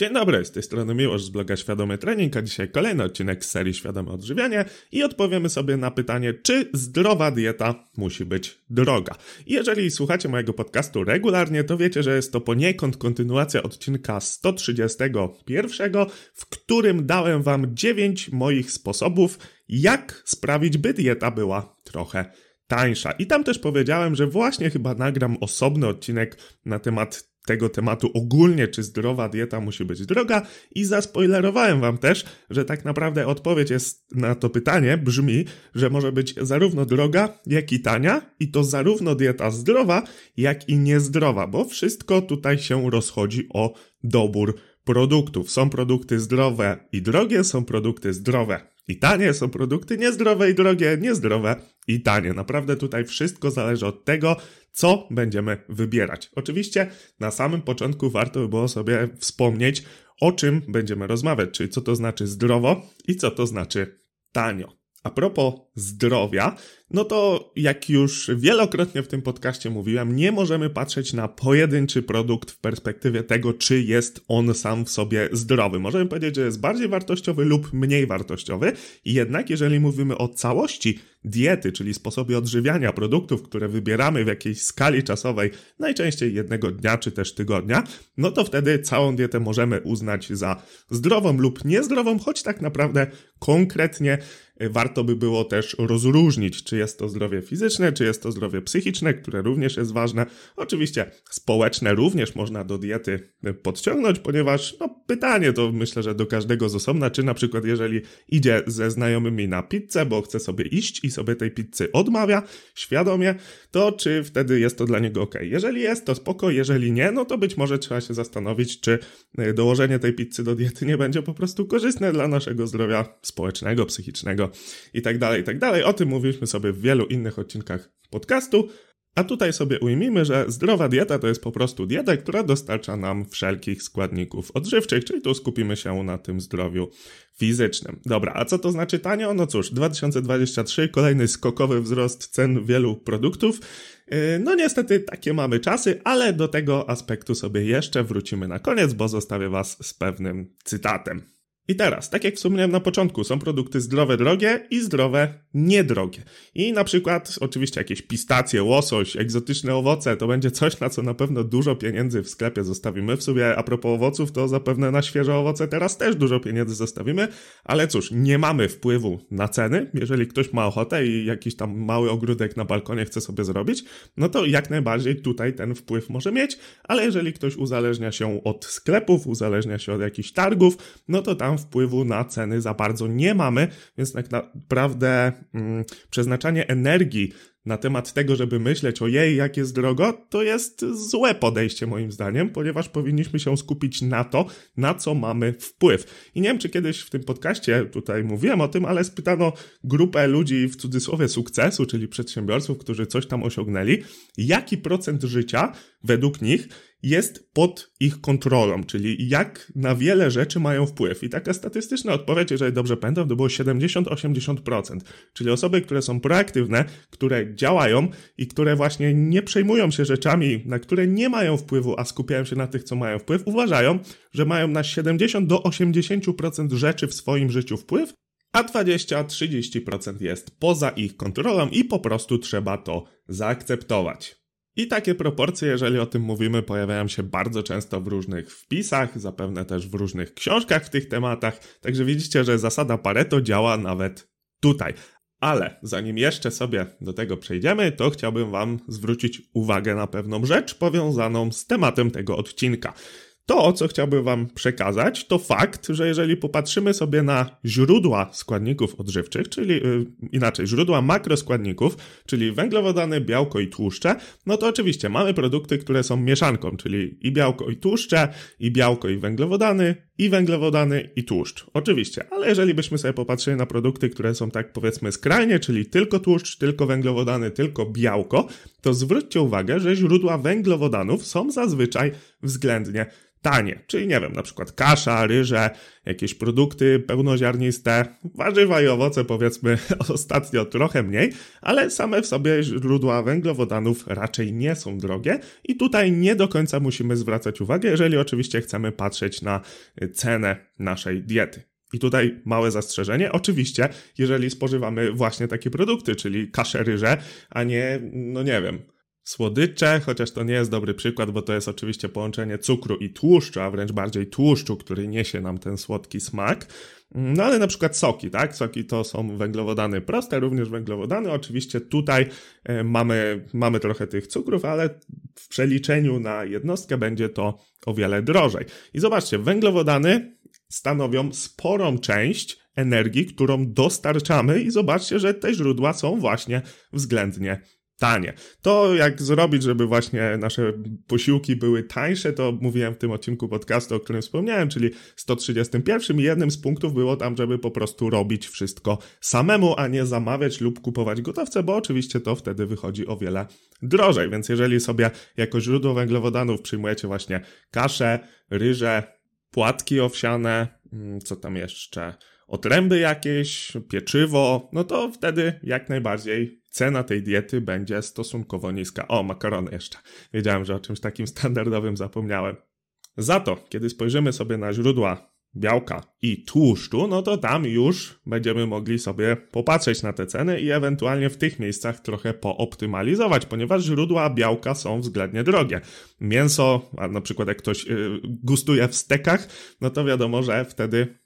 Dzień dobry, z tej strony Miłosz z bloga Świadomy Trening, a dzisiaj kolejny odcinek z serii Świadome Odżywianie i odpowiemy sobie na pytanie, czy zdrowa dieta musi być droga. Jeżeli słuchacie mojego podcastu regularnie, to wiecie, że jest to poniekąd kontynuacja odcinka 131, w którym dałem wam 9 moich sposobów, jak sprawić, by dieta była trochę tańsza. I tam też powiedziałem, że właśnie chyba nagram osobny odcinek na temat tego tematu ogólnie, czy zdrowa dieta musi być droga i zaspoilerowałem wam też, że tak naprawdę odpowiedź jest na to pytanie brzmi, że może być zarówno droga, jak i tania i to zarówno dieta zdrowa, jak i niezdrowa, bo wszystko tutaj się rozchodzi o dobór produktów. Są produkty zdrowe i drogie, są produkty zdrowe i tanie, są produkty niezdrowe i drogie, niezdrowe i tanie. Naprawdę tutaj wszystko zależy od tego, co będziemy wybierać. Oczywiście na samym początku warto by było sobie wspomnieć, o czym będziemy rozmawiać, czyli co to znaczy zdrowo i co to znaczy tanio. A propos zdrowia, no to jak już wielokrotnie w tym podcaście mówiłem, nie możemy patrzeć na pojedynczy produkt w perspektywie tego, czy jest on sam w sobie zdrowy. Możemy powiedzieć, że jest bardziej wartościowy lub mniej wartościowy, jednak jeżeli mówimy o całości diety, czyli sposobie odżywiania produktów, które wybieramy w jakiejś skali czasowej, najczęściej jednego dnia czy też tygodnia, no to wtedy całą dietę możemy uznać za zdrową lub niezdrową, choć tak naprawdę konkretnie warto by było też rozróżnić, czy jest to zdrowie fizyczne, czy jest to zdrowie psychiczne, które również jest ważne. Oczywiście społeczne również można do diety podciągnąć, ponieważ no, pytanie to myślę, że do każdego z osobna, czy na przykład jeżeli idzie ze znajomymi na pizzę, bo chce sobie iść i sobie tej pizzy odmawia świadomie, to czy wtedy jest to dla niego ok. Jeżeli jest, to spoko, jeżeli nie, no to być może trzeba się zastanowić, czy dołożenie tej pizzy do diety nie będzie po prostu korzystne dla naszego zdrowia społecznego, psychicznego i tak dalej, i tak dalej. O tym mówiliśmy sobie w wielu innych odcinkach podcastu. A tutaj sobie ujmijmy, że zdrowa dieta to jest po prostu dieta, która dostarcza nam wszelkich składników odżywczych, czyli tu skupimy się na tym zdrowiu fizycznym. Dobra, a co to znaczy tanio? No cóż, 2023, kolejny skokowy wzrost cen wielu produktów. Yy, no niestety takie mamy czasy, ale do tego aspektu sobie jeszcze wrócimy na koniec, bo zostawię Was z pewnym cytatem. I teraz, tak jak wspomniałem na początku, są produkty zdrowe drogie i zdrowe niedrogie. I na przykład oczywiście jakieś pistacje, łosoś, egzotyczne owoce, to będzie coś, na co na pewno dużo pieniędzy w sklepie zostawimy. W sobie a propos owoców, to zapewne na świeże owoce teraz też dużo pieniędzy zostawimy, ale cóż, nie mamy wpływu na ceny. Jeżeli ktoś ma ochotę i jakiś tam mały ogródek na balkonie chce sobie zrobić, no to jak najbardziej tutaj ten wpływ może mieć, ale jeżeli ktoś uzależnia się od sklepów, uzależnia się od jakichś targów, no to tam wpływu na ceny za bardzo nie mamy, więc tak naprawdę mm, przeznaczanie energii na temat tego, żeby myśleć o jej, jak jest drogo, to jest złe podejście moim zdaniem, ponieważ powinniśmy się skupić na to, na co mamy wpływ. I nie wiem, czy kiedyś w tym podcaście tutaj mówiłem o tym, ale spytano grupę ludzi w cudzysłowie sukcesu, czyli przedsiębiorców, którzy coś tam osiągnęli, jaki procent życia według nich jest pod ich kontrolą, czyli jak na wiele rzeczy mają wpływ. I taka statystyczna odpowiedź, jeżeli dobrze pamiętam, to było 70-80%. Czyli osoby, które są proaktywne, które działają i które właśnie nie przejmują się rzeczami, na które nie mają wpływu, a skupiają się na tych, co mają wpływ, uważają, że mają na 70 do 80% rzeczy w swoim życiu wpływ, a 20-30% jest poza ich kontrolą i po prostu trzeba to zaakceptować. I takie proporcje, jeżeli o tym mówimy, pojawiają się bardzo często w różnych wpisach, zapewne też w różnych książkach w tych tematach, także widzicie, że zasada Pareto działa nawet tutaj. Ale zanim jeszcze sobie do tego przejdziemy, to chciałbym Wam zwrócić uwagę na pewną rzecz powiązaną z tematem tego odcinka. To, co chciałbym Wam przekazać, to fakt, że jeżeli popatrzymy sobie na źródła składników odżywczych, czyli yy, inaczej, źródła makroskładników, czyli węglowodany, białko i tłuszcze, no to oczywiście mamy produkty, które są mieszanką, czyli i białko i tłuszcze, i białko i węglowodany, i węglowodany i tłuszcz. Oczywiście, ale jeżeli byśmy sobie popatrzyli na produkty, które są tak powiedzmy skrajnie, czyli tylko tłuszcz, tylko węglowodany, tylko białko, to zwróćcie uwagę, że źródła węglowodanów są zazwyczaj względnie tanie. Czyli nie wiem, na przykład kasza, ryże, jakieś produkty pełnoziarniste, warzywa i owoce powiedzmy ostatnio trochę mniej, ale same w sobie źródła węglowodanów raczej nie są drogie i tutaj nie do końca musimy zwracać uwagę, jeżeli oczywiście chcemy patrzeć na cenę naszej diety. I tutaj małe zastrzeżenie. Oczywiście, jeżeli spożywamy właśnie takie produkty, czyli kaszę ryże, a nie, no nie wiem, słodycze, chociaż to nie jest dobry przykład, bo to jest oczywiście połączenie cukru i tłuszczu, a wręcz bardziej tłuszczu, który niesie nam ten słodki smak. No ale na przykład soki, tak? Soki to są węglowodany proste, również węglowodany. Oczywiście tutaj e, mamy, mamy trochę tych cukrów, ale w przeliczeniu na jednostkę będzie to o wiele drożej. I zobaczcie, węglowodany stanowią sporą część energii, którą dostarczamy i zobaczcie, że te źródła są właśnie względnie tanie. To jak zrobić, żeby właśnie nasze posiłki były tańsze, to mówiłem w tym odcinku podcastu, o którym wspomniałem, czyli 131 i jednym z punktów było tam, żeby po prostu robić wszystko samemu, a nie zamawiać lub kupować gotowce, bo oczywiście to wtedy wychodzi o wiele drożej. Więc jeżeli sobie jako źródło węglowodanów przyjmujecie właśnie kaszę, ryże, płatki owsiane, mm, co tam jeszcze, otręby jakieś, pieczywo, no to wtedy jak najbardziej cena tej diety będzie stosunkowo niska. O, makarony jeszcze. Wiedziałem, że o czymś takim standardowym zapomniałem. Za to, kiedy spojrzymy sobie na źródła białka i tłuszczu, no to tam już będziemy mogli sobie popatrzeć na te ceny i ewentualnie w tych miejscach trochę pooptymalizować, ponieważ źródła białka są względnie drogie. Mięso, a na przykład jak ktoś yy, gustuje w stekach, no to wiadomo, że wtedy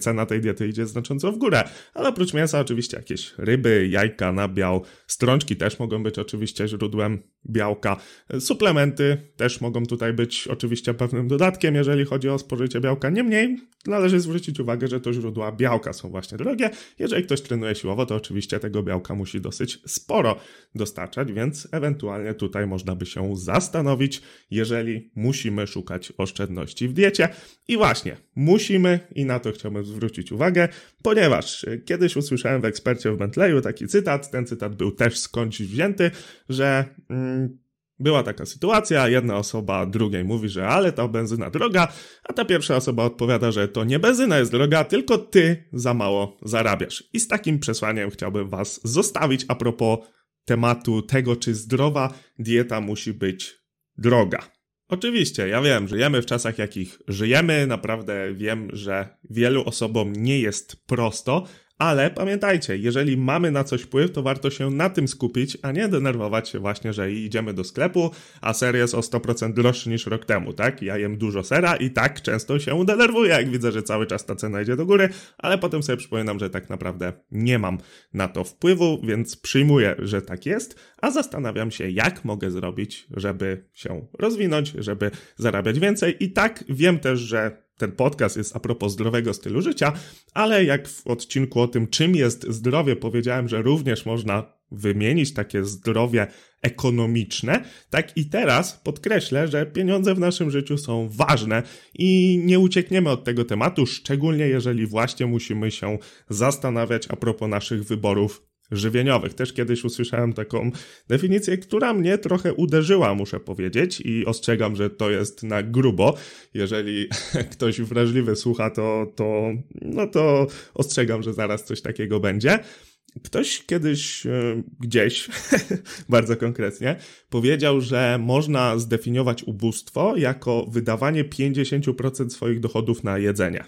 cena tej diety idzie znacząco w górę. Ale oprócz mięsa oczywiście jakieś ryby, jajka, nabiał, strączki też mogą być oczywiście źródłem białka. Suplementy też mogą tutaj być oczywiście pewnym dodatkiem, jeżeli chodzi o spożycie białka. Niemniej należy zwrócić uwagę, że to źródła białka są właśnie drogie. Jeżeli ktoś trenuje siłowo, to oczywiście tego białka musi dosyć sporo dostarczać, więc ewentualnie tutaj można by się zastanowić, jeżeli musimy szukać oszczędności w diecie. I właśnie, musimy i na to chciałbym zwrócić uwagę, ponieważ kiedyś usłyszałem w ekspercie w Bentleyu taki cytat, ten cytat był też skądś wzięty, że mm, była taka sytuacja, jedna osoba drugiej mówi, że ale ta benzyna droga, a ta pierwsza osoba odpowiada, że to nie benzyna jest droga, tylko ty za mało zarabiasz. I z takim przesłaniem chciałbym was zostawić a propos tematu tego, czy zdrowa dieta musi być droga. Oczywiście, ja wiem, żyjemy w czasach, jakich żyjemy. Naprawdę wiem, że wielu osobom nie jest prosto, ale pamiętajcie, jeżeli mamy na coś wpływ, to warto się na tym skupić, a nie denerwować się właśnie, że idziemy do sklepu, a ser jest o 100% droższy niż rok temu, tak? Ja jem dużo sera i tak często się denerwuję, jak widzę, że cały czas ta cena idzie do góry, ale potem sobie przypominam, że tak naprawdę nie mam na to wpływu, więc przyjmuję, że tak jest, a zastanawiam się, jak mogę zrobić, żeby się rozwinąć, żeby zarabiać więcej i tak wiem też, że ten podcast jest a propos zdrowego stylu życia, ale jak w odcinku o tym, czym jest zdrowie, powiedziałem, że również można wymienić takie zdrowie ekonomiczne, tak i teraz podkreślę, że pieniądze w naszym życiu są ważne i nie uciekniemy od tego tematu, szczególnie jeżeli właśnie musimy się zastanawiać a propos naszych wyborów żywieniowych. Też kiedyś usłyszałem taką definicję, która mnie trochę uderzyła, muszę powiedzieć, i ostrzegam, że to jest na grubo. Jeżeli ktoś wrażliwy słucha, to, to, no to ostrzegam, że zaraz coś takiego będzie. Ktoś kiedyś e, gdzieś, bardzo konkretnie, powiedział, że można zdefiniować ubóstwo jako wydawanie 50% swoich dochodów na jedzenie.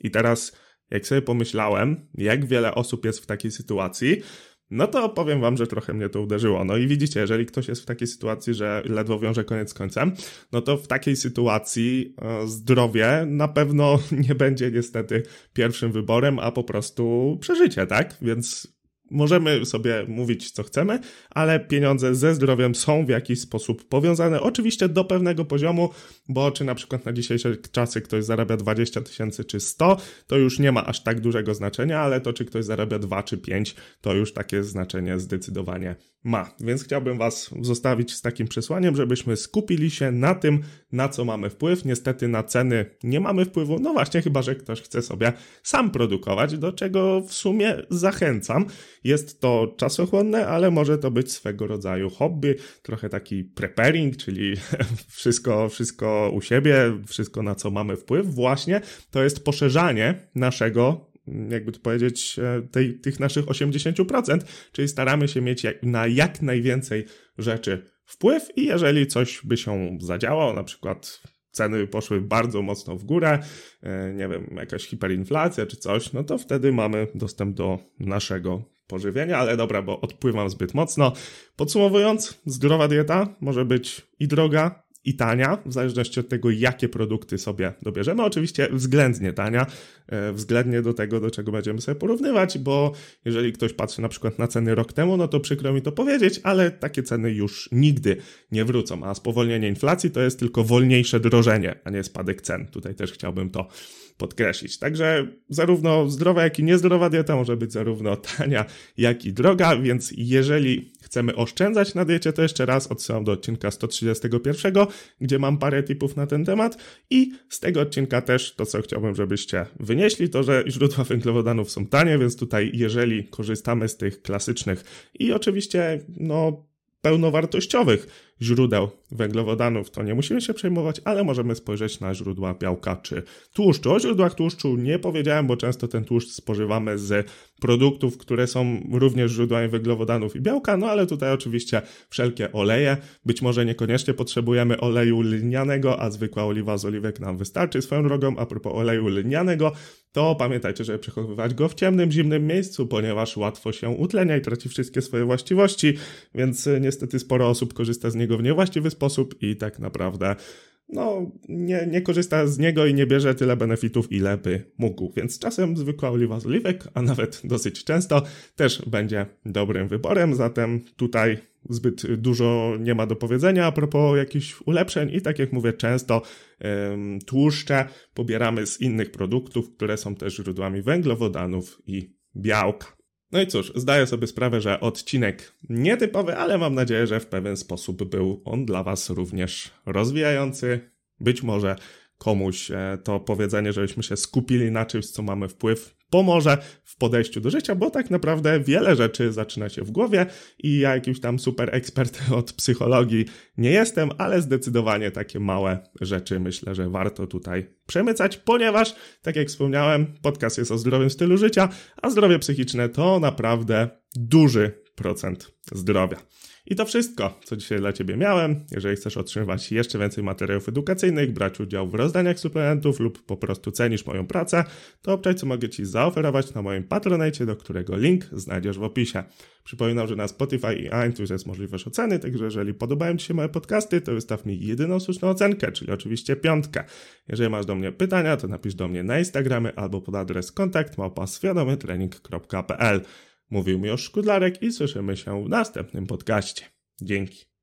I teraz jak sobie pomyślałem, jak wiele osób jest w takiej sytuacji, no to powiem wam, że trochę mnie to uderzyło. No i widzicie, jeżeli ktoś jest w takiej sytuacji, że ledwo wiąże koniec z końcem, no to w takiej sytuacji e, zdrowie na pewno nie będzie niestety pierwszym wyborem, a po prostu przeżycie, tak? Więc Możemy sobie mówić, co chcemy, ale pieniądze ze zdrowiem są w jakiś sposób powiązane. Oczywiście do pewnego poziomu, bo czy na przykład na dzisiejsze czasy ktoś zarabia 20 tysięcy czy 100, to już nie ma aż tak dużego znaczenia, ale to czy ktoś zarabia 2 czy 5, to już takie znaczenie zdecydowanie ma. Więc chciałbym Was zostawić z takim przesłaniem, żebyśmy skupili się na tym, na co mamy wpływ. Niestety na ceny nie mamy wpływu, no właśnie, chyba że ktoś chce sobie sam produkować, do czego w sumie zachęcam. Jest to czasochłonne, ale może to być swego rodzaju hobby, trochę taki preparing, czyli wszystko, wszystko u siebie, wszystko na co mamy wpływ. Właśnie to jest poszerzanie naszego jakby to powiedzieć, e, tej, tych naszych 80%, czyli staramy się mieć na jak najwięcej rzeczy wpływ i jeżeli coś by się zadziało, na przykład ceny poszły bardzo mocno w górę, e, nie wiem, jakaś hiperinflacja czy coś, no to wtedy mamy dostęp do naszego pożywienia, ale dobra, bo odpływam zbyt mocno. Podsumowując, zdrowa dieta może być i droga, i tania, w zależności od tego, jakie produkty sobie dobierzemy. Oczywiście względnie tania, e, względnie do tego, do czego będziemy sobie porównywać, bo jeżeli ktoś patrzy na przykład na ceny rok temu, no to przykro mi to powiedzieć, ale takie ceny już nigdy nie wrócą, a spowolnienie inflacji to jest tylko wolniejsze drożenie, a nie spadek cen. Tutaj też chciałbym to podkreślić. Także zarówno zdrowa, jak i niezdrowa dieta może być zarówno tania, jak i droga, więc jeżeli chcemy oszczędzać na diecie, to jeszcze raz odsyłam do odcinka 131, gdzie mam parę tipów na ten temat. I z tego odcinka też to, co chciałbym, żebyście wynieśli, to, że źródła węglowodanów są tanie, więc tutaj jeżeli korzystamy z tych klasycznych i oczywiście no pełnowartościowych źródeł węglowodanów, to nie musimy się przejmować, ale możemy spojrzeć na źródła białka czy tłuszczu. O źródłach tłuszczu nie powiedziałem, bo często ten tłuszcz spożywamy z produktów, które są również źródłami węglowodanów i białka, no ale tutaj oczywiście wszelkie oleje. Być może niekoniecznie potrzebujemy oleju lnianego, a zwykła oliwa z oliwek nam wystarczy. Swoją drogą, a propos oleju lnianego, to pamiętajcie, żeby przechowywać go w ciemnym, zimnym miejscu, ponieważ łatwo się utlenia i traci wszystkie swoje właściwości, więc niestety sporo osób korzysta z niego w niewłaściwy sposób i tak naprawdę no, nie, nie korzysta z niego i nie bierze tyle benefitów, ile by mógł. Więc czasem zwykła oliwa z oliwek, a nawet dosyć często, też będzie dobrym wyborem. Zatem tutaj zbyt dużo nie ma do powiedzenia a propos jakichś ulepszeń i tak jak mówię, często ym, tłuszcze pobieramy z innych produktów, które są też źródłami węglowodanów i białka. No i cóż, zdaję sobie sprawę, że odcinek nietypowy, ale mam nadzieję, że w pewien sposób był on dla Was również rozwijający. Być może komuś e, to powiedzenie, żebyśmy się skupili na czymś, co mamy wpływ, pomoże w podejściu do życia, bo tak naprawdę wiele rzeczy zaczyna się w głowie i ja jakiś tam super ekspert od psychologii nie jestem, ale zdecydowanie takie małe rzeczy myślę, że warto tutaj przemycać, ponieważ, tak jak wspomniałem, podcast jest o zdrowym stylu życia, a zdrowie psychiczne to naprawdę duży procent zdrowia. I to wszystko, co dzisiaj dla Ciebie miałem. Jeżeli chcesz otrzymywać jeszcze więcej materiałów edukacyjnych, brać udział w rozdaniach suplementów lub po prostu cenisz moją pracę, to obczaj, co mogę Ci zaoferować na moim patronajcie, do którego link znajdziesz w opisie. Przypominam, że na Spotify i iTunes jest możliwość oceny, także jeżeli podobają Ci się moje podcasty, to wystaw mi jedyną słuszną ocenkę, czyli oczywiście piątkę. Jeżeli masz do mnie pytania, to napisz do mnie na Instagramie albo pod adres kontakt małpa Mówił mi o Szkudlarek i słyszymy się w następnym podcaście. Dzięki.